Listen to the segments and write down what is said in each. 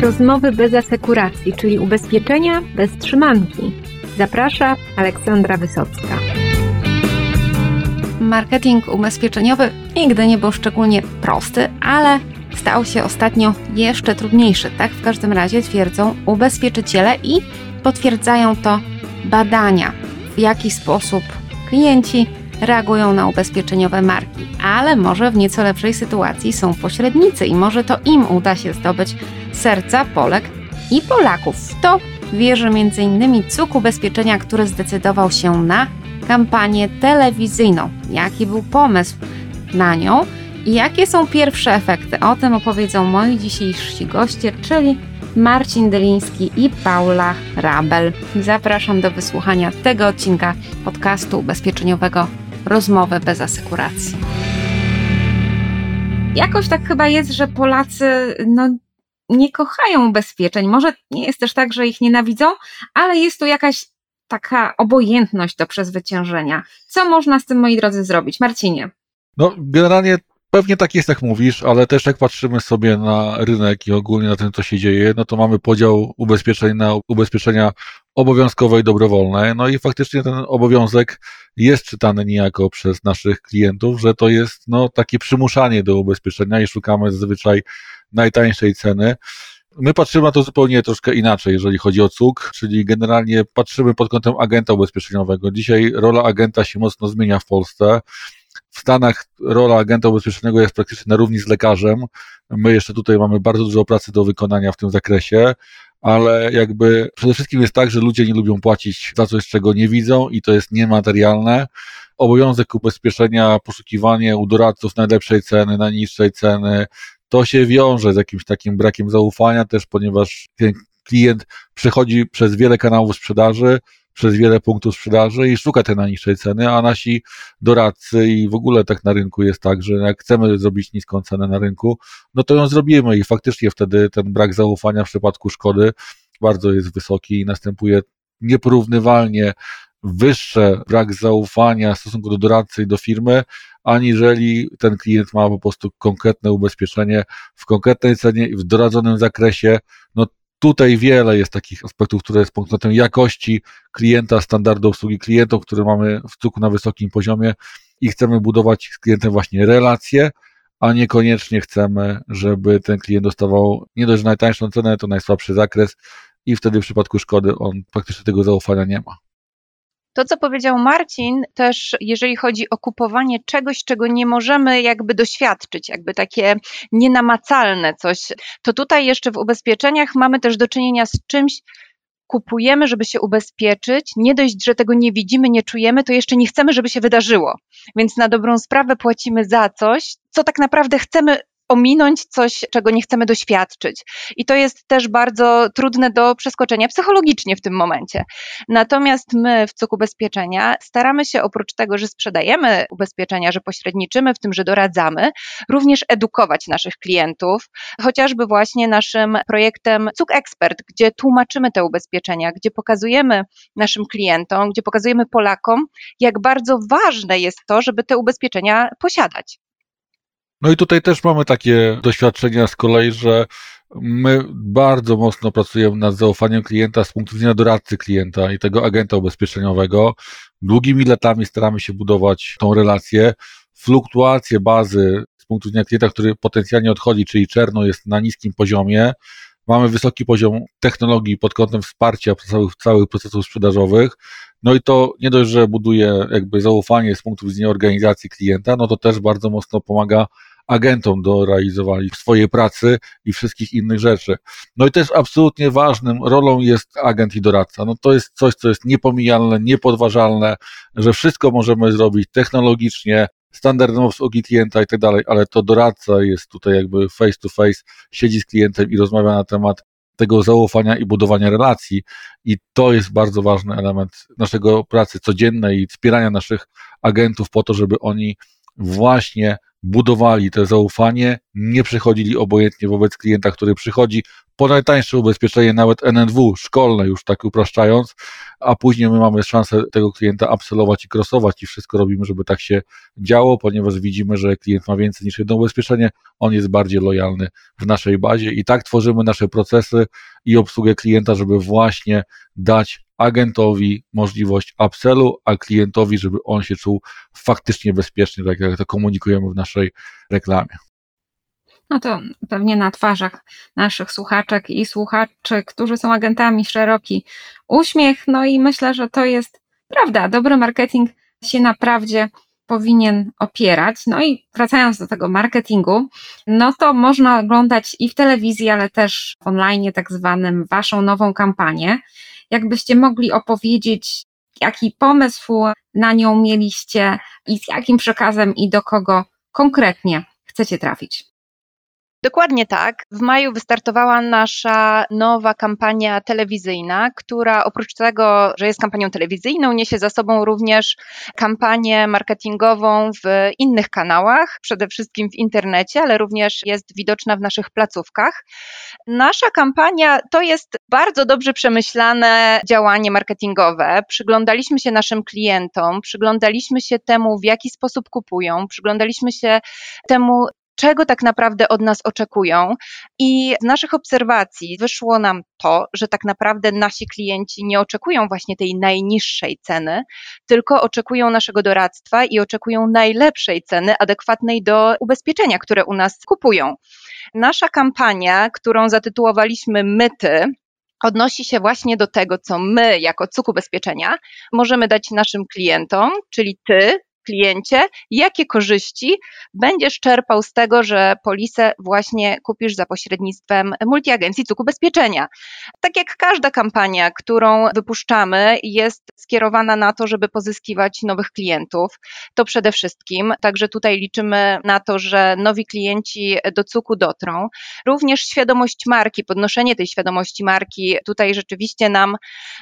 Rozmowy bez asekuracji, czyli ubezpieczenia bez trzymanki. Zaprasza Aleksandra Wysocka. Marketing ubezpieczeniowy nigdy nie był szczególnie prosty, ale stał się ostatnio jeszcze trudniejszy. Tak w każdym razie twierdzą ubezpieczyciele i potwierdzają to badania, w jaki sposób klienci reagują na ubezpieczeniowe marki, ale może w nieco lepszej sytuacji są pośrednicy i może to im uda się zdobyć serca Polek i Polaków. W to wierzy m.in. Cuk Ubezpieczenia, który zdecydował się na kampanię telewizyjną. Jaki był pomysł na nią i jakie są pierwsze efekty? O tym opowiedzą moi dzisiejsi goście, czyli Marcin Deliński i Paula Rabel. Zapraszam do wysłuchania tego odcinka podcastu ubezpieczeniowego Rozmowy bez asekuracji. Jakoś tak chyba jest, że Polacy no, nie kochają ubezpieczeń. Może nie jest też tak, że ich nienawidzą, ale jest tu jakaś taka obojętność do przezwyciężenia. Co można z tym, moi drodzy, zrobić? Marcinie. No, generalnie pewnie tak jest, jak mówisz, ale też jak patrzymy sobie na rynek i ogólnie na tym, co się dzieje, no to mamy podział ubezpieczeń na ubezpieczenia obowiązkowe i dobrowolne. No i faktycznie ten obowiązek jest czytany niejako przez naszych klientów, że to jest no, takie przymuszanie do ubezpieczenia i szukamy zazwyczaj najtańszej ceny. My patrzymy na to zupełnie troszkę inaczej, jeżeli chodzi o CUK, czyli generalnie patrzymy pod kątem agenta ubezpieczeniowego. Dzisiaj rola agenta się mocno zmienia w Polsce. W Stanach rola agenta ubezpieczonego jest praktycznie na równi z lekarzem. My jeszcze tutaj mamy bardzo dużo pracy do wykonania w tym zakresie, ale jakby przede wszystkim jest tak, że ludzie nie lubią płacić za coś, czego nie widzą i to jest niematerialne. Obowiązek ubezpieczenia, poszukiwanie u doradców najlepszej ceny, najniższej ceny, to się wiąże z jakimś takim brakiem zaufania też, ponieważ ten klient przechodzi przez wiele kanałów sprzedaży, przez wiele punktów sprzedaży i szuka tej najniższej ceny, a nasi doradcy i w ogóle tak na rynku jest tak, że jak chcemy zrobić niską cenę na rynku, no to ją zrobimy i faktycznie wtedy ten brak zaufania w przypadku szkody bardzo jest wysoki i następuje nieporównywalnie wyższe brak zaufania w stosunku do doradcy i do firmy, aniżeli ten klient ma po prostu konkretne ubezpieczenie w konkretnej cenie i w doradzonym zakresie. No tutaj wiele jest takich aspektów, które jest pod kątem jakości klienta, standardu obsługi klientów, które mamy w cuku na wysokim poziomie i chcemy budować z klientem właśnie relacje, a niekoniecznie chcemy, żeby ten klient dostawał nie dość najtańszą cenę, to najsłabszy zakres i wtedy w przypadku szkody on praktycznie tego zaufania nie ma. To, co powiedział Marcin, też jeżeli chodzi o kupowanie czegoś, czego nie możemy jakby doświadczyć, jakby takie nienamacalne coś, to tutaj jeszcze w ubezpieczeniach mamy też do czynienia z czymś, kupujemy, żeby się ubezpieczyć, nie dość, że tego nie widzimy, nie czujemy, to jeszcze nie chcemy, żeby się wydarzyło. Więc na dobrą sprawę płacimy za coś, co tak naprawdę chcemy ominąć coś, czego nie chcemy doświadczyć. I to jest też bardzo trudne do przeskoczenia psychologicznie w tym momencie. Natomiast my w Cuk Ubezpieczenia staramy się oprócz tego, że sprzedajemy ubezpieczenia, że pośredniczymy w tym, że doradzamy, również edukować naszych klientów, chociażby właśnie naszym projektem Cuk Expert, gdzie tłumaczymy te ubezpieczenia, gdzie pokazujemy naszym klientom, gdzie pokazujemy Polakom, jak bardzo ważne jest to, żeby te ubezpieczenia posiadać. No i tutaj też mamy takie doświadczenia z kolei, że my bardzo mocno pracujemy nad zaufaniem klienta z punktu widzenia doradcy klienta i tego agenta ubezpieczeniowego. Długimi latami staramy się budować tą relację. Fluktuacje bazy z punktu widzenia klienta, który potencjalnie odchodzi, czyli czerno jest na niskim poziomie. Mamy wysoki poziom technologii pod kątem wsparcia całych, całych procesów sprzedażowych. No i to nie dość, że buduje jakby zaufanie z punktu widzenia organizacji klienta, no to też bardzo mocno pomaga agentom do realizowania swojej pracy i wszystkich innych rzeczy. No i też absolutnie ważnym rolą jest agent i doradca. No to jest coś, co jest niepomijalne, niepodważalne, że wszystko możemy zrobić technologicznie, standardem obsługi klienta i tak dalej, ale to doradca jest tutaj jakby face to face, siedzi z klientem i rozmawia na temat tego zaufania i budowania relacji. I to jest bardzo ważny element naszego pracy codziennej i wspierania naszych agentów po to, żeby oni właśnie budowali to zaufanie nie przychodzili obojętnie wobec klienta, który przychodzi po najtańsze ubezpieczenie, nawet NNW szkolne, już tak upraszczając, a później my mamy szansę tego klienta absolwować i krosować i wszystko robimy, żeby tak się działo, ponieważ widzimy, że klient ma więcej niż jedno ubezpieczenie, on jest bardziej lojalny w naszej bazie i tak tworzymy nasze procesy i obsługę klienta, żeby właśnie dać agentowi możliwość upsellu, a klientowi, żeby on się czuł faktycznie bezpiecznie, tak jak to komunikujemy w naszej reklamie. No to pewnie na twarzach naszych słuchaczek i słuchaczy, którzy są agentami, szeroki uśmiech. No i myślę, że to jest prawda. Dobry marketing się naprawdę powinien opierać. No i wracając do tego marketingu, no to można oglądać i w telewizji, ale też online, tak zwanym, waszą nową kampanię. Jakbyście mogli opowiedzieć, jaki pomysł na nią mieliście i z jakim przekazem i do kogo konkretnie chcecie trafić? Dokładnie tak. W maju wystartowała nasza nowa kampania telewizyjna, która oprócz tego, że jest kampanią telewizyjną, niesie za sobą również kampanię marketingową w innych kanałach, przede wszystkim w internecie, ale również jest widoczna w naszych placówkach. Nasza kampania to jest bardzo dobrze przemyślane działanie marketingowe. Przyglądaliśmy się naszym klientom, przyglądaliśmy się temu, w jaki sposób kupują, przyglądaliśmy się temu, czego tak naprawdę od nas oczekują. I z naszych obserwacji wyszło nam to, że tak naprawdę nasi klienci nie oczekują właśnie tej najniższej ceny, tylko oczekują naszego doradztwa i oczekują najlepszej ceny, adekwatnej do ubezpieczenia, które u nas kupują. Nasza kampania, którą zatytułowaliśmy Myty, odnosi się właśnie do tego, co my, jako CUK Ubezpieczenia, możemy dać naszym klientom, czyli ty, kliencie, jakie korzyści będziesz czerpał z tego, że polisę właśnie kupisz za pośrednictwem multiagencji cuk ubezpieczenia. Tak jak każda kampania, którą wypuszczamy, jest skierowana na to, żeby pozyskiwać nowych klientów, to przede wszystkim, także tutaj liczymy na to, że nowi klienci do cuku dotrą. Również świadomość marki, podnoszenie tej świadomości marki tutaj rzeczywiście nam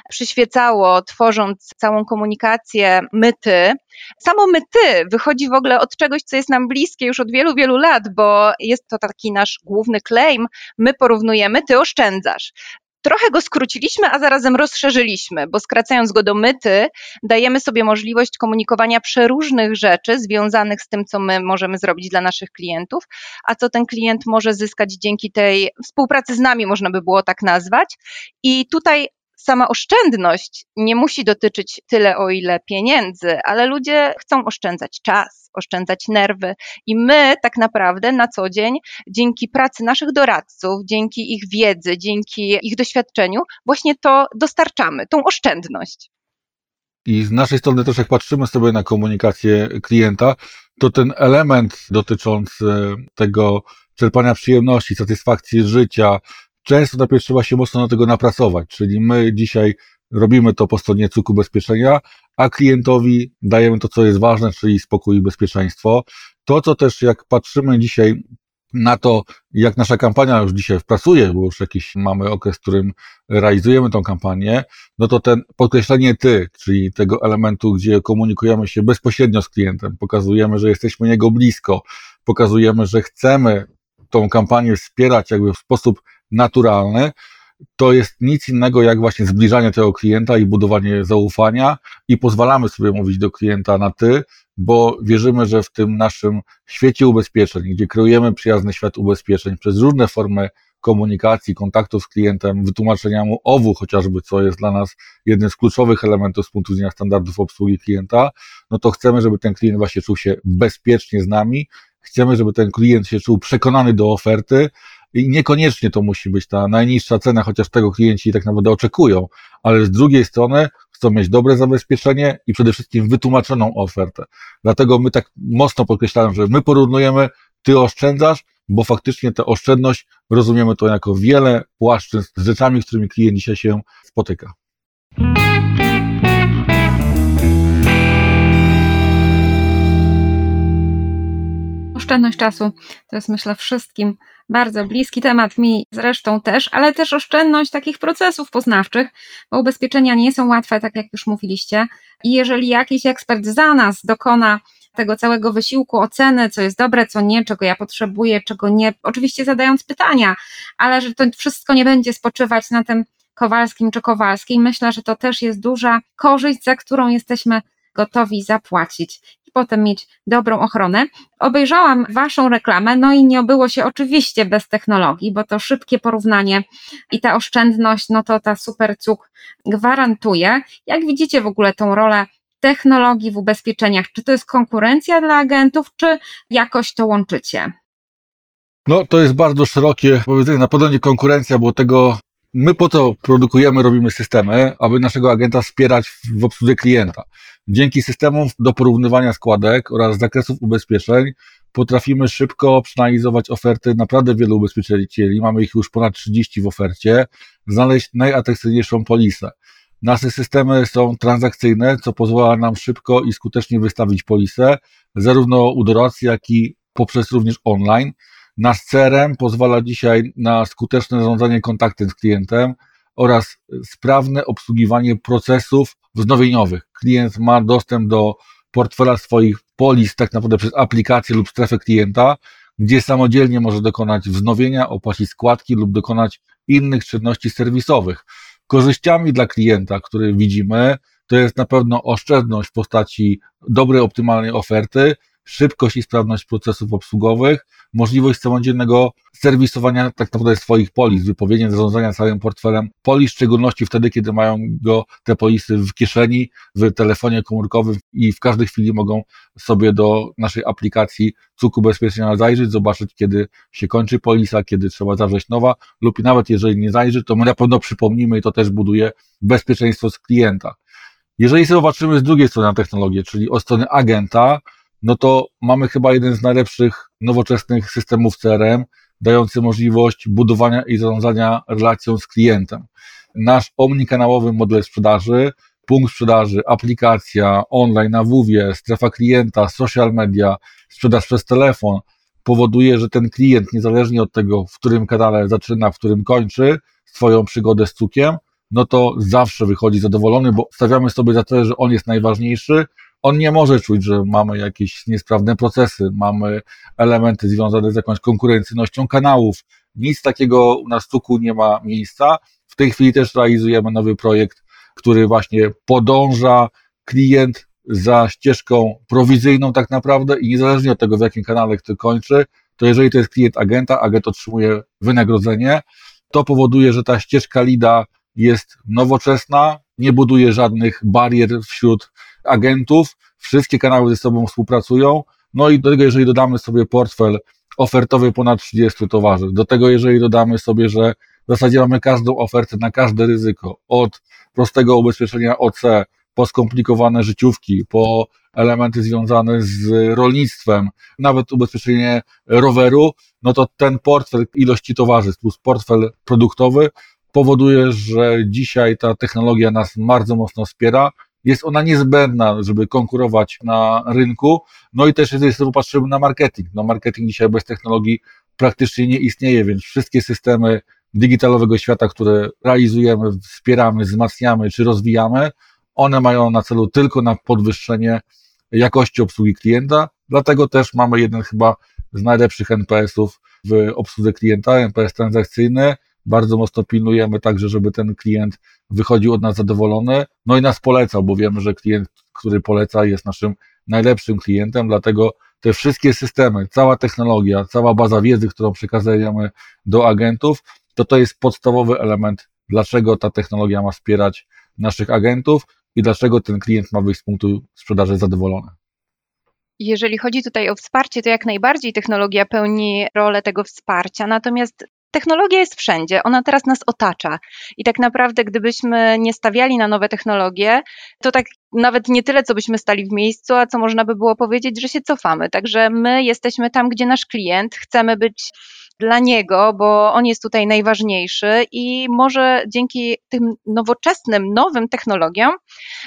przyświecało, tworząc całą komunikację myty. Samo my ty wychodzi w ogóle od czegoś, co jest nam bliskie już od wielu, wielu lat, bo jest to taki nasz główny claim. My porównujemy, ty oszczędzasz trochę go skróciliśmy, a zarazem rozszerzyliśmy, bo skracając go do myty, dajemy sobie możliwość komunikowania przeróżnych rzeczy związanych z tym, co my możemy zrobić dla naszych klientów, a co ten klient może zyskać dzięki tej współpracy z nami, można by było tak nazwać. I tutaj sama oszczędność nie musi dotyczyć tyle, o ile pieniędzy, ale ludzie chcą oszczędzać czas, oszczędzać nerwy i my tak naprawdę na co dzień, dzięki pracy naszych doradców, dzięki ich wiedzy, dzięki ich doświadczeniu, właśnie to dostarczamy, tą oszczędność. I z naszej strony też jak patrzymy sobie na komunikację klienta, to ten element dotyczący tego czerpania przyjemności, satysfakcji życia, często najpierw trzeba się mocno na tego napracować, czyli my dzisiaj robimy to po stronie cukru bezpieczenia, a klientowi dajemy to, co jest ważne, czyli spokój i bezpieczeństwo. To, co też jak patrzymy dzisiaj na to, jak nasza kampania już dzisiaj pracuje, bo już jakiś mamy okres, w którym realizujemy tą kampanię, no to ten podkreślenie ty, czyli tego elementu, gdzie komunikujemy się bezpośrednio z klientem, pokazujemy, że jesteśmy niego blisko, pokazujemy, że chcemy tą kampanię wspierać jakby w sposób naturalny, to jest nic innego jak właśnie zbliżanie tego klienta i budowanie zaufania i pozwalamy sobie mówić do klienta na ty, bo wierzymy, że w tym naszym świecie ubezpieczeń, gdzie kreujemy przyjazny świat ubezpieczeń przez różne formy komunikacji, kontaktów z klientem, wytłumaczenia mu owu chociażby, co jest dla nas jednym z kluczowych elementów z punktu widzenia standardów obsługi klienta, no to chcemy, żeby ten klient właśnie czuł się bezpiecznie z nami, chcemy, żeby ten klient się czuł przekonany do oferty, i niekoniecznie to musi być ta najniższa cena, chociaż tego klienci tak naprawdę oczekują, ale z drugiej strony chcą mieć dobre zabezpieczenie i przede wszystkim wytłumaczoną ofertę. Dlatego my tak mocno podkreślamy, że my porównujemy, ty oszczędzasz, bo faktycznie tę oszczędność rozumiemy to jako wiele płaszczyzn z rzeczami, z którymi klient dzisiaj się spotyka. Oszczędność czasu to jest myślę wszystkim bardzo bliski temat mi zresztą też, ale też oszczędność takich procesów poznawczych, bo ubezpieczenia nie są łatwe, tak jak już mówiliście. I jeżeli jakiś ekspert za nas dokona tego całego wysiłku oceny, co jest dobre, co nie, czego ja potrzebuję, czego nie, oczywiście zadając pytania, ale że to wszystko nie będzie spoczywać na tym Kowalskim czy Kowalskiej. Myślę, że to też jest duża korzyść, za którą jesteśmy gotowi zapłacić potem mieć dobrą ochronę. Obejrzałam Waszą reklamę, no i nie obyło się oczywiście bez technologii, bo to szybkie porównanie i ta oszczędność, no to ta super cuk gwarantuje. Jak widzicie w ogóle tą rolę technologii w ubezpieczeniach? Czy to jest konkurencja dla agentów, czy jakoś to łączycie? No, to jest bardzo szerokie powiedzenie, na pewno nie konkurencja, bo tego my po to produkujemy, robimy systemy, aby naszego agenta wspierać w obsłudze klienta. Dzięki systemom do porównywania składek oraz zakresów ubezpieczeń potrafimy szybko przeanalizować oferty naprawdę wielu ubezpieczycieli, mamy ich już ponad 30 w ofercie, znaleźć najatrakcyjniejszą polisę. Nasze systemy są transakcyjne, co pozwala nam szybko i skutecznie wystawić polisę, zarówno u doradcy, jak i poprzez również online. Nasz CRM pozwala dzisiaj na skuteczne zarządzanie kontaktem z klientem oraz sprawne obsługiwanie procesów wznowieniowych. Klient ma dostęp do portfela swoich polis tak naprawdę przez aplikację lub strefę klienta, gdzie samodzielnie może dokonać wznowienia, opłacić składki lub dokonać innych czynności serwisowych. Korzyściami dla klienta, które widzimy, to jest na pewno oszczędność w postaci dobrej, optymalnej oferty, szybkość i sprawność procesów obsługowych, możliwość samodzielnego serwisowania tak naprawdę swoich polis, wypowiedzenia zarządzania całym portfelem polis, w szczególności wtedy, kiedy mają go te polisy w kieszeni, w telefonie komórkowym i w każdej chwili mogą sobie do naszej aplikacji CUK ubezpieczenia zajrzeć, zobaczyć, kiedy się kończy polisa, kiedy trzeba zawrzeć nowa, lub nawet jeżeli nie zajrzy, to my na pewno przypomnimy i to też buduje bezpieczeństwo z klienta. Jeżeli zobaczymy z drugiej strony na technologię, czyli od strony agenta, no to mamy chyba jeden z najlepszych nowoczesnych systemów CRM, dający możliwość budowania i zarządzania relacją z klientem. Nasz omnikanałowy model sprzedaży, punkt sprzedaży, aplikacja online na WUWie, strefa klienta, social media, sprzedaż przez telefon powoduje, że ten klient, niezależnie od tego, w którym kanale zaczyna, w którym kończy swoją przygodę z cukiem, no to zawsze wychodzi zadowolony, bo stawiamy sobie za to, że on jest najważniejszy, on nie może czuć, że mamy jakieś niesprawne procesy, mamy elementy związane z jakąś konkurencyjnością kanałów. Nic takiego u nas nie ma miejsca. W tej chwili też realizujemy nowy projekt, który właśnie podąża klient za ścieżką prowizyjną tak naprawdę i niezależnie od tego, w jakim kanale kto kończy, to jeżeli to jest klient agenta, agent otrzymuje wynagrodzenie, to powoduje, że ta ścieżka LIDA jest nowoczesna, nie buduje żadnych barier wśród agentów, wszystkie kanały ze sobą współpracują, no i do tego, jeżeli dodamy sobie portfel ofertowy ponad 30 towarzy, do tego, jeżeli dodamy sobie, że w zasadzie mamy każdą ofertę na każde ryzyko, od prostego ubezpieczenia OC, po skomplikowane życiówki, po elementy związane z rolnictwem, nawet ubezpieczenie roweru, no to ten portfel ilości towarzystw plus portfel produktowy powoduje, że dzisiaj ta technologia nas bardzo mocno wspiera. Jest ona niezbędna, żeby konkurować na rynku. No i też, jeżeli sobie patrzymy na marketing, no marketing dzisiaj bez technologii praktycznie nie istnieje, więc wszystkie systemy digitalowego świata, które realizujemy, wspieramy, wzmacniamy czy rozwijamy, one mają na celu tylko na podwyższenie jakości obsługi klienta. Dlatego też mamy jeden chyba z najlepszych NPS-ów w obsłudze klienta, NPS transakcyjny, bardzo mocno pilnujemy także, żeby ten klient wychodził od nas zadowolony, no i nas polecał, bo wiemy, że klient, który poleca jest naszym najlepszym klientem, dlatego te wszystkie systemy, cała technologia, cała baza wiedzy, którą przekazujemy do agentów, to to jest podstawowy element, dlaczego ta technologia ma wspierać naszych agentów i dlaczego ten klient ma wyjść z punktu sprzedaży zadowolony. Jeżeli chodzi tutaj o wsparcie, to jak najbardziej technologia pełni rolę tego wsparcia, natomiast Technologia jest wszędzie, ona teraz nas otacza. I tak naprawdę, gdybyśmy nie stawiali na nowe technologie, to tak nawet nie tyle, co byśmy stali w miejscu, a co można by było powiedzieć, że się cofamy. Także my jesteśmy tam, gdzie nasz klient, chcemy być dla niego, bo on jest tutaj najważniejszy i może dzięki tym nowoczesnym, nowym technologiom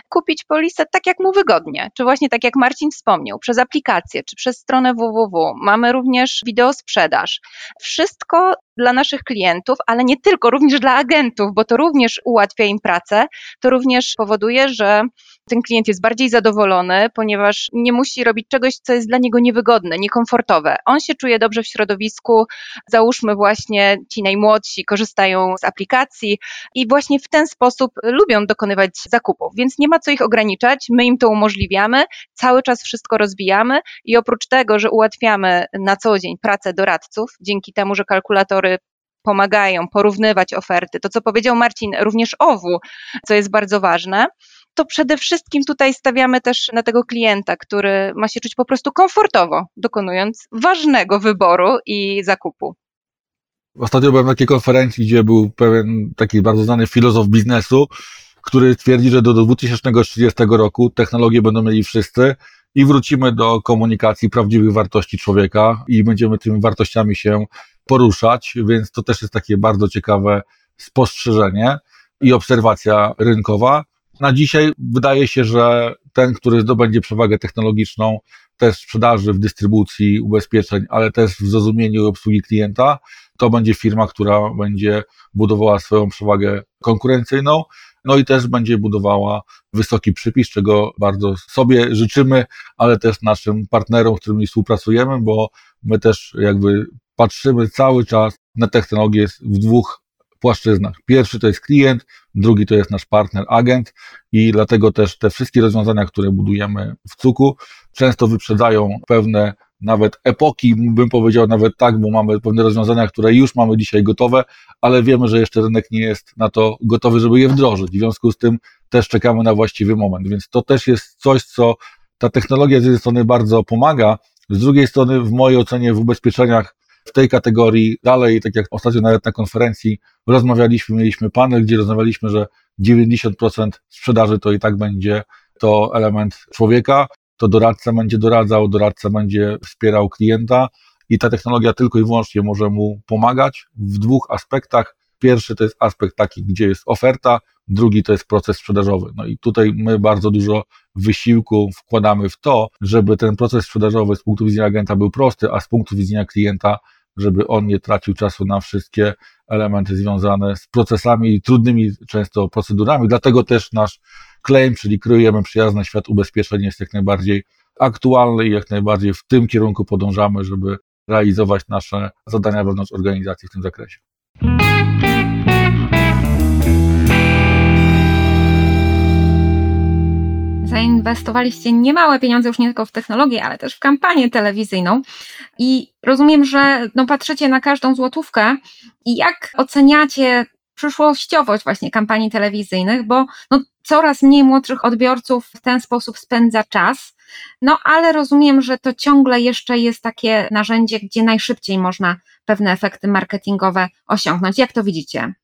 kupić polisę tak, jak mu wygodnie. Czy właśnie tak, jak Marcin wspomniał, przez aplikację, czy przez stronę www. Mamy również wideo sprzedaż. Wszystko dla naszych klientów, ale nie tylko, również dla agentów, bo to również ułatwia im pracę, to również powoduje, że ten klient jest bardziej zadowolony, ponieważ nie musi robić czegoś, co jest dla niego niewygodne, niekomfortowe. On się czuje dobrze w środowisku, załóżmy właśnie ci najmłodsi korzystają z aplikacji i właśnie w ten sposób lubią dokonywać zakupów, więc nie ma co ich ograniczać, my im to umożliwiamy, cały czas wszystko rozwijamy i oprócz tego, że ułatwiamy na co dzień pracę doradców, dzięki temu, że kalkulatory pomagają porównywać oferty, to co powiedział Marcin, również OWU, co jest bardzo ważne, to przede wszystkim tutaj stawiamy też na tego klienta, który ma się czuć po prostu komfortowo, dokonując ważnego wyboru i zakupu. Ostatnio byłem na takiej konferencji, gdzie był pewien taki bardzo znany filozof biznesu, który twierdzi, że do 2030 roku technologie będą mieli wszyscy i wrócimy do komunikacji prawdziwych wartości człowieka i będziemy tymi wartościami się poruszać, więc to też jest takie bardzo ciekawe spostrzeżenie i obserwacja rynkowa. Na dzisiaj wydaje się, że ten, który zdobędzie przewagę technologiczną też w sprzedaży, w dystrybucji ubezpieczeń, ale też w zrozumieniu obsługi klienta, to będzie firma, która będzie budowała swoją przewagę konkurencyjną, no i też będzie budowała wysoki przypis, czego bardzo sobie życzymy, ale też naszym partnerom, z którymi współpracujemy, bo my też jakby patrzymy cały czas na technologię w dwóch płaszczyznach. Pierwszy to jest klient, drugi to jest nasz partner, agent i dlatego też te wszystkie rozwiązania, które budujemy w Cuku, często wyprzedzają pewne nawet epoki, bym powiedział nawet tak, bo mamy pewne rozwiązania, które już mamy dzisiaj gotowe, ale wiemy, że jeszcze rynek nie jest na to gotowy, żeby je wdrożyć. W związku z tym też czekamy na właściwy moment, więc to też jest coś, co ta technologia z jednej strony bardzo pomaga, z drugiej strony w mojej ocenie w ubezpieczeniach w tej kategorii dalej, tak jak ostatnio nawet na konferencji rozmawialiśmy, mieliśmy panel, gdzie rozmawialiśmy, że 90% sprzedaży to i tak będzie to element człowieka, to doradca będzie doradzał, doradca będzie wspierał klienta i ta technologia tylko i wyłącznie może mu pomagać w dwóch aspektach. Pierwszy to jest aspekt taki, gdzie jest oferta, drugi to jest proces sprzedażowy. No i tutaj my bardzo dużo wysiłku wkładamy w to, żeby ten proces sprzedażowy z punktu widzenia agenta był prosty, a z punktu widzenia klienta, żeby on nie tracił czasu na wszystkie elementy związane z procesami i trudnymi często procedurami. Dlatego też nasz claim, czyli kryjemy przyjazny świat ubezpieczeń jest jak najbardziej aktualny i jak najbardziej w tym kierunku podążamy, żeby realizować nasze zadania wewnątrz organizacji w tym zakresie. Zainwestowaliście niemałe pieniądze już nie tylko w technologię, ale też w kampanię telewizyjną. I rozumiem, że no, patrzycie na każdą złotówkę i jak oceniacie przyszłościowość właśnie kampanii telewizyjnych, bo no, coraz mniej młodszych odbiorców w ten sposób spędza czas. No ale rozumiem, że to ciągle jeszcze jest takie narzędzie, gdzie najszybciej można pewne efekty marketingowe osiągnąć. Jak to widzicie?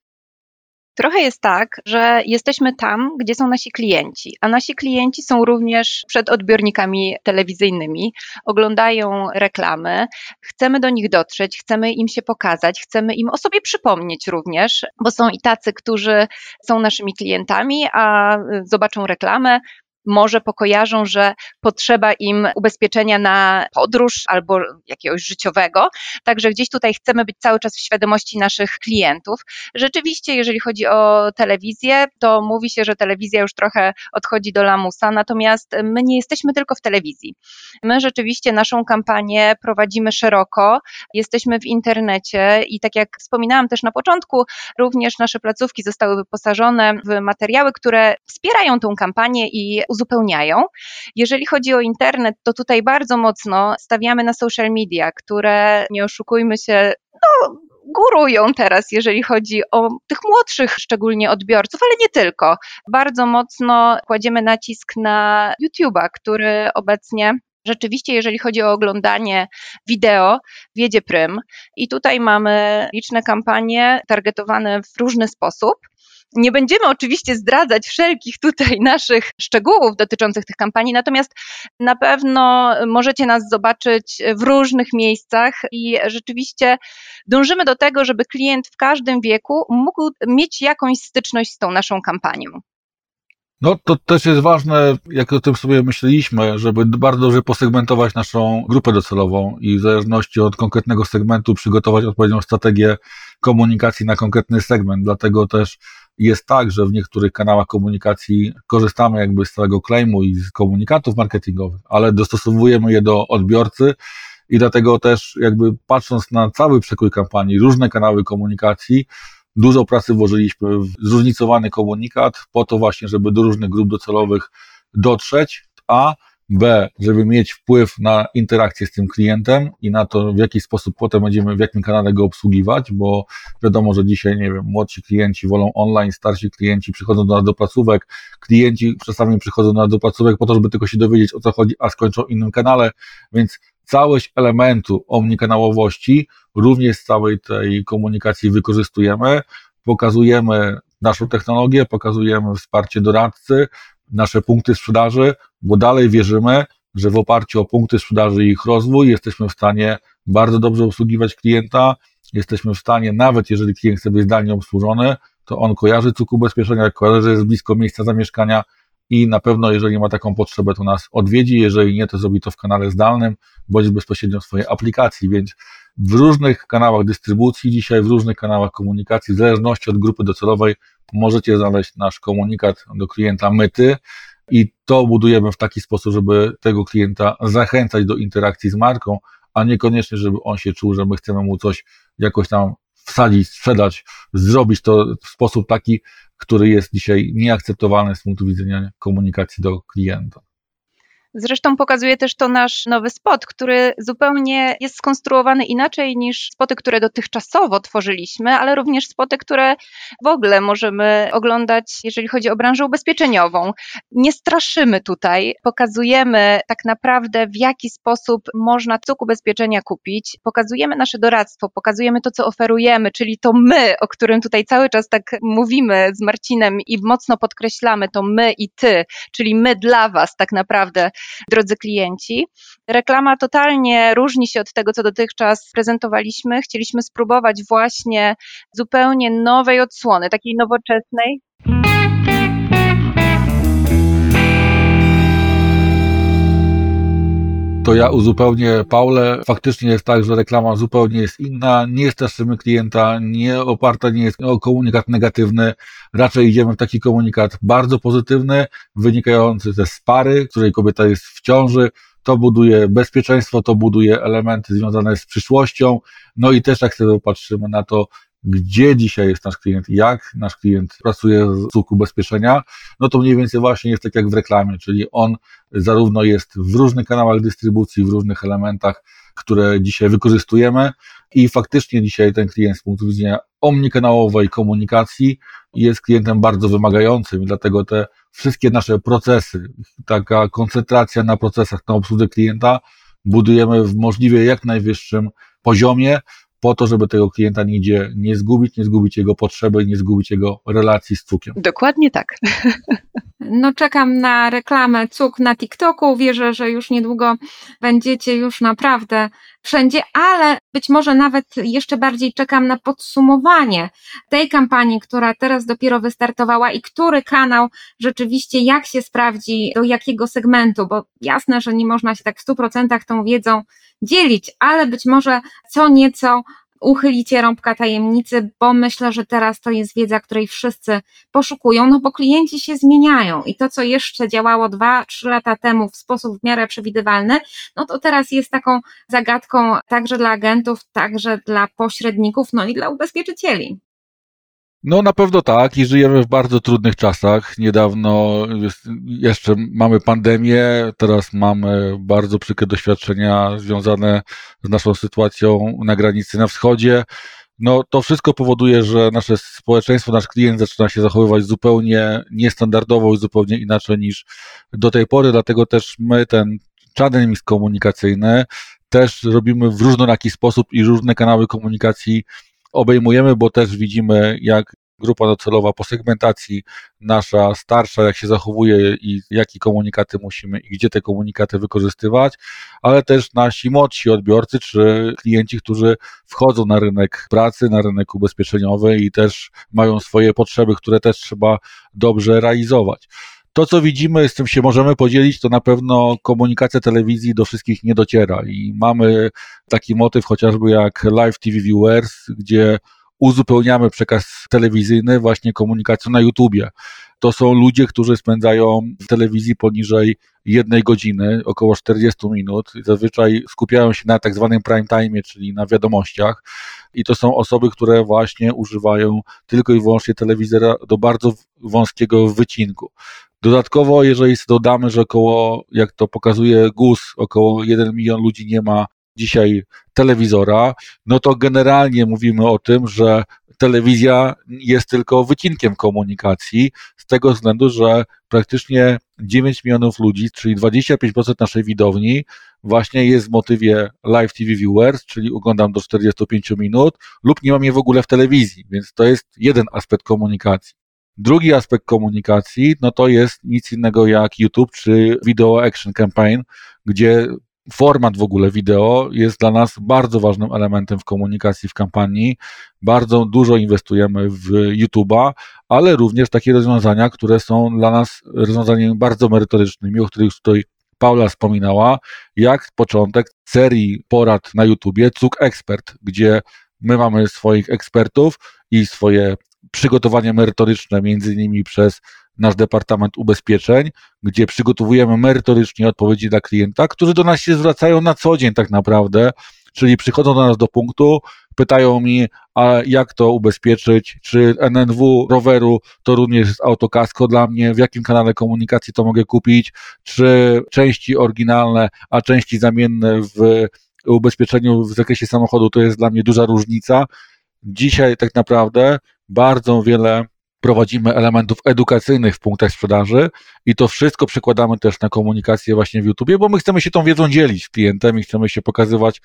Trochę jest tak, że jesteśmy tam, gdzie są nasi klienci, a nasi klienci są również przed odbiornikami telewizyjnymi, oglądają reklamy, chcemy do nich dotrzeć, chcemy im się pokazać, chcemy im o sobie przypomnieć również, bo są i tacy, którzy są naszymi klientami, a zobaczą reklamę, może pokojarzą, że potrzeba im ubezpieczenia na podróż albo jakiegoś życiowego. Także gdzieś tutaj chcemy być cały czas w świadomości naszych klientów. Rzeczywiście, jeżeli chodzi o telewizję, to mówi się, że telewizja już trochę odchodzi do lamusa, natomiast my nie jesteśmy tylko w telewizji. My rzeczywiście naszą kampanię prowadzimy szeroko, jesteśmy w internecie i tak jak wspominałam też na początku, również nasze placówki zostały wyposażone w materiały, które wspierają tą kampanię i uzupełniają. Jeżeli chodzi o internet, to tutaj bardzo mocno stawiamy na social media, które, nie oszukujmy się, no, górują teraz, jeżeli chodzi o tych młodszych szczególnie odbiorców, ale nie tylko. Bardzo mocno kładziemy nacisk na YouTube'a, który obecnie rzeczywiście, jeżeli chodzi o oglądanie wideo, wiedzie prym. I tutaj mamy liczne kampanie targetowane w różny sposób. Nie będziemy oczywiście zdradzać wszelkich tutaj naszych szczegółów dotyczących tych kampanii, natomiast na pewno możecie nas zobaczyć w różnych miejscach i rzeczywiście dążymy do tego, żeby klient w każdym wieku mógł mieć jakąś styczność z tą naszą kampanią. No to też jest ważne, jak o tym sobie myśleliśmy, żeby bardzo dobrze posegmentować naszą grupę docelową i w zależności od konkretnego segmentu przygotować odpowiednią strategię komunikacji na konkretny segment. Dlatego też jest tak, że w niektórych kanałach komunikacji korzystamy jakby z całego claimu i z komunikatów marketingowych, ale dostosowujemy je do odbiorcy i dlatego też jakby patrząc na cały przekrój kampanii, różne kanały komunikacji, Dużo pracy włożyliśmy w zróżnicowany komunikat po to właśnie, żeby do różnych grup docelowych dotrzeć, a B, żeby mieć wpływ na interakcję z tym klientem i na to, w jaki sposób potem będziemy, w jakim kanale go obsługiwać, bo wiadomo, że dzisiaj, nie wiem, młodsi klienci wolą online, starsi klienci przychodzą do nas do placówek, klienci czasami przychodzą do nas do placówek po to, żeby tylko się dowiedzieć, o co chodzi, a skończą innym kanale, więc całość elementu omnikanałowości również z całej tej komunikacji wykorzystujemy, pokazujemy naszą technologię, pokazujemy wsparcie doradcy, nasze punkty sprzedaży, bo dalej wierzymy, że w oparciu o punkty sprzedaży i ich rozwój jesteśmy w stanie bardzo dobrze obsługiwać klienta, jesteśmy w stanie, nawet jeżeli klient chce być zdalnie obsłużony, to on kojarzy cuk ubezpieczenia, kojarzy, że jest blisko miejsca zamieszkania, i na pewno, jeżeli ma taką potrzebę, to nas odwiedzi, jeżeli nie, to zrobi to w kanale zdalnym, bądź bezpośrednio w swojej aplikacji, więc w różnych kanałach dystrybucji, dzisiaj w różnych kanałach komunikacji, w zależności od grupy docelowej, możecie znaleźć nasz komunikat do klienta myty i to budujemy w taki sposób, żeby tego klienta zachęcać do interakcji z marką, a niekoniecznie, żeby on się czuł, że my chcemy mu coś jakoś tam wsadzić, sprzedać, zrobić to w sposób taki, który jest dzisiaj nieakceptowalny z punktu widzenia komunikacji do klienta. Zresztą pokazuje też to nasz nowy spot, który zupełnie jest skonstruowany inaczej niż spoty, które dotychczasowo tworzyliśmy, ale również spoty, które w ogóle możemy oglądać, jeżeli chodzi o branżę ubezpieczeniową. Nie straszymy tutaj, pokazujemy tak naprawdę, w jaki sposób można cuk ubezpieczenia kupić, pokazujemy nasze doradztwo, pokazujemy to, co oferujemy, czyli to my, o którym tutaj cały czas tak mówimy z Marcinem i mocno podkreślamy, to my i ty, czyli my dla Was tak naprawdę drodzy klienci. Reklama totalnie różni się od tego, co dotychczas prezentowaliśmy. Chcieliśmy spróbować właśnie zupełnie nowej odsłony, takiej nowoczesnej. To ja uzupełnię Paulę. Faktycznie jest tak, że reklama zupełnie jest inna, nie straszymy klienta, nie oparta nie jest o komunikat negatywny, raczej idziemy w taki komunikat bardzo pozytywny, wynikający ze spary, której kobieta jest w ciąży, to buduje bezpieczeństwo, to buduje elementy związane z przyszłością, no i też jak sobie patrzymy na to, gdzie dzisiaj jest nasz klient, jak nasz klient pracuje z usług ubezpieczenia, no to mniej więcej właśnie jest tak jak w reklamie, czyli on zarówno jest w różnych kanałach dystrybucji, w różnych elementach, które dzisiaj wykorzystujemy i faktycznie dzisiaj ten klient z punktu widzenia omnikanałowej komunikacji jest klientem bardzo wymagającym dlatego te wszystkie nasze procesy, taka koncentracja na procesach, na obsłudze klienta budujemy w możliwie jak najwyższym poziomie, po to, żeby tego klienta nigdzie nie zgubić, nie zgubić jego potrzeby, nie zgubić jego relacji z cukiem. Dokładnie tak. No czekam na reklamę cuk na TikToku. Wierzę, że już niedługo będziecie już naprawdę wszędzie, ale być może nawet jeszcze bardziej czekam na podsumowanie tej kampanii, która teraz dopiero wystartowała i który kanał rzeczywiście jak się sprawdzi, do jakiego segmentu, bo jasne, że nie można się tak w 100% tą wiedzą dzielić, ale być może co nieco uchylicie rąbka tajemnicy, bo myślę, że teraz to jest wiedza, której wszyscy poszukują, no bo klienci się zmieniają i to, co jeszcze działało dwa, trzy lata temu w sposób w miarę przewidywalny, no to teraz jest taką zagadką także dla agentów, także dla pośredników, no i dla ubezpieczycieli. No na pewno tak i żyjemy w bardzo trudnych czasach. Niedawno jeszcze mamy pandemię, teraz mamy bardzo przykre doświadczenia związane z naszą sytuacją na granicy na wschodzie. No to wszystko powoduje, że nasze społeczeństwo, nasz klient zaczyna się zachowywać zupełnie niestandardowo i zupełnie inaczej niż do tej pory, dlatego też my ten channel komunikacyjny też robimy w różnoraki sposób i różne kanały komunikacji obejmujemy, bo też widzimy, jak grupa docelowa po segmentacji nasza starsza, jak się zachowuje i jakie komunikaty musimy i gdzie te komunikaty wykorzystywać, ale też nasi młodsi odbiorcy czy klienci, którzy wchodzą na rynek pracy, na rynek ubezpieczeniowy i też mają swoje potrzeby, które też trzeba dobrze realizować To, co widzimy, z czym się możemy podzielić, to na pewno komunikacja telewizji do wszystkich nie dociera i mamy taki motyw chociażby jak Live TV Viewers, gdzie uzupełniamy przekaz telewizyjny właśnie komunikacją na YouTubie. To są ludzie, którzy spędzają w telewizji poniżej jednej godziny, około 40 minut. Zazwyczaj skupiają się na tak zwanym prime time, czyli na wiadomościach. I to są osoby, które właśnie używają tylko i wyłącznie telewizora do bardzo wąskiego wycinku. Dodatkowo, jeżeli dodamy, że około, jak to pokazuje GUS, około 1 milion ludzi nie ma dzisiaj telewizora, no to generalnie mówimy o tym, że telewizja jest tylko wycinkiem komunikacji, z tego względu, że praktycznie 9 milionów ludzi, czyli 25% naszej widowni, właśnie jest w motywie live TV viewers, czyli oglądam do 45 minut, lub nie mam je w ogóle w telewizji, więc to jest jeden aspekt komunikacji. Drugi aspekt komunikacji, no to jest nic innego jak YouTube czy Video Action Campaign, gdzie format w ogóle wideo jest dla nas bardzo ważnym elementem w komunikacji, w kampanii. Bardzo dużo inwestujemy w YouTube'a, ale również takie rozwiązania, które są dla nas rozwiązaniami bardzo merytorycznymi, o których tutaj Paula wspominała, jak początek serii porad na YouTubie Cuk Expert, gdzie my mamy swoich ekspertów i swoje przygotowania merytoryczne, między innymi przez nasz Departament Ubezpieczeń, gdzie przygotowujemy merytorycznie odpowiedzi dla klienta, którzy do nas się zwracają na co dzień tak naprawdę, czyli przychodzą do nas do punktu, pytają mi, a jak to ubezpieczyć, czy NNW roweru to również jest autokasko dla mnie, w jakim kanale komunikacji to mogę kupić, czy części oryginalne, a części zamienne w ubezpieczeniu w zakresie samochodu to jest dla mnie duża różnica. Dzisiaj tak naprawdę bardzo wiele prowadzimy elementów edukacyjnych w punktach sprzedaży i to wszystko przekładamy też na komunikację właśnie w YouTubie, bo my chcemy się tą wiedzą dzielić z klientem i chcemy się pokazywać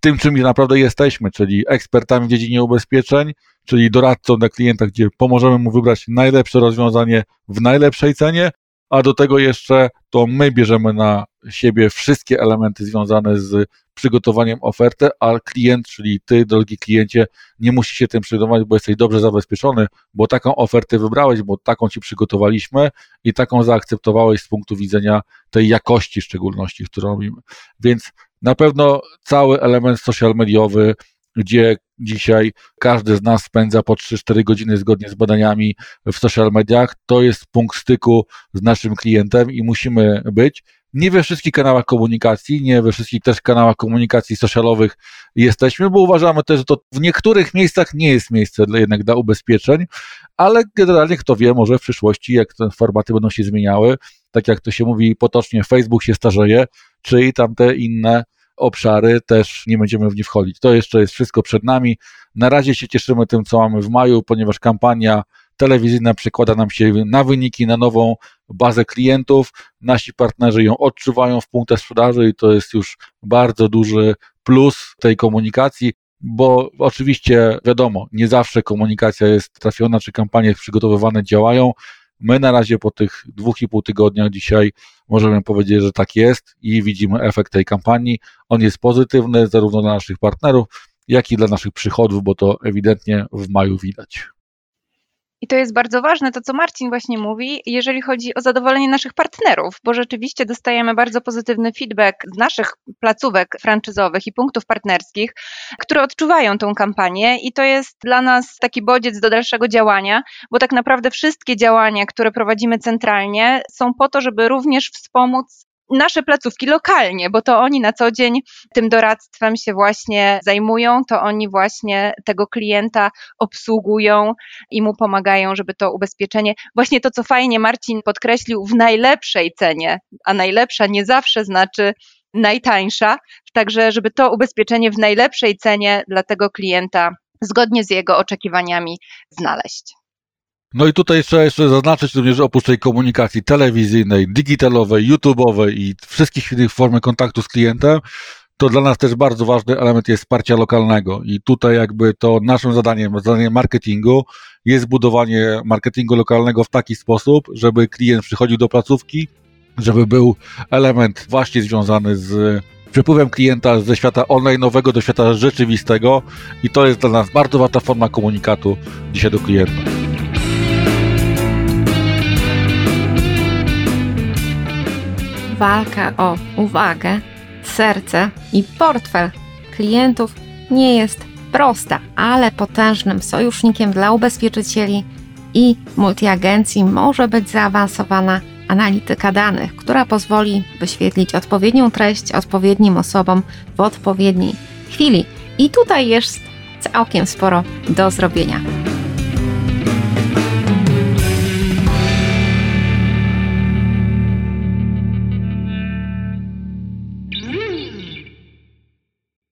tym, czym naprawdę jesteśmy, czyli ekspertami w dziedzinie ubezpieczeń, czyli doradcą dla klienta, gdzie pomożemy mu wybrać najlepsze rozwiązanie w najlepszej cenie, a do tego jeszcze to my bierzemy na siebie wszystkie elementy związane z przygotowaniem oferty, a klient, czyli ty, drogi kliencie, nie musi się tym przygotować, bo jesteś dobrze zabezpieczony, bo taką ofertę wybrałeś, bo taką ci przygotowaliśmy i taką zaakceptowałeś z punktu widzenia tej jakości w szczególności, którą robimy. Więc na pewno cały element social mediowy, gdzie dzisiaj każdy z nas spędza po 3-4 godziny zgodnie z badaniami w social mediach, to jest punkt styku z naszym klientem i musimy być. Nie we wszystkich kanałach komunikacji, nie we wszystkich też kanałach komunikacji socialowych jesteśmy, bo uważamy też, że to w niektórych miejscach nie jest miejsce dla, jednak dla ubezpieczeń, ale generalnie kto wie, może w przyszłości, jak te formaty będą się zmieniały, tak jak to się mówi potocznie, Facebook się starzeje, czy i tamte inne obszary też nie będziemy w nie wchodzić. To jeszcze jest wszystko przed nami. Na razie się cieszymy tym, co mamy w maju, ponieważ kampania telewizyjna przekłada nam się na wyniki, na nową bazę klientów. Nasi partnerzy ją odczuwają w punktach sprzedaży i to jest już bardzo duży plus tej komunikacji bo oczywiście wiadomo, nie zawsze komunikacja jest trafiona, czy kampanie przygotowywane działają. My na razie po tych dwóch i pół tygodniach dzisiaj możemy powiedzieć, że tak jest i widzimy efekt tej kampanii. On jest pozytywny zarówno dla naszych partnerów, jak i dla naszych przychodów, bo to ewidentnie w maju widać. I to jest bardzo ważne, to co Marcin właśnie mówi, jeżeli chodzi o zadowolenie naszych partnerów, bo rzeczywiście dostajemy bardzo pozytywny feedback z naszych placówek franczyzowych i punktów partnerskich, które odczuwają tą kampanię i to jest dla nas taki bodziec do dalszego działania, bo tak naprawdę wszystkie działania, które prowadzimy centralnie są po to, żeby również wspomóc nasze placówki lokalnie, bo to oni na co dzień tym doradztwem się właśnie zajmują, to oni właśnie tego klienta obsługują i mu pomagają, żeby to ubezpieczenie, właśnie to co fajnie Marcin podkreślił, w najlepszej cenie, a najlepsza nie zawsze znaczy najtańsza, także żeby to ubezpieczenie w najlepszej cenie dla tego klienta zgodnie z jego oczekiwaniami znaleźć. No i tutaj trzeba jeszcze zaznaczyć również oprócz tej komunikacji telewizyjnej, digitalowej, YouTube'owej i wszystkich innych form kontaktu z klientem, to dla nas też bardzo ważny element jest wsparcia lokalnego i tutaj jakby to naszym zadaniem, zadaniem marketingu jest budowanie marketingu lokalnego w taki sposób, żeby klient przychodził do placówki, żeby był element właśnie związany z przepływem klienta ze świata online'owego do świata rzeczywistego i to jest dla nas bardzo ważna forma komunikatu dzisiaj do klienta. Walka o uwagę, serce i portfel klientów nie jest prosta, ale potężnym sojusznikiem dla ubezpieczycieli i multiagencji może być zaawansowana analityka danych, która pozwoli wyświetlić odpowiednią treść odpowiednim osobom w odpowiedniej chwili. I tutaj jest całkiem sporo do zrobienia.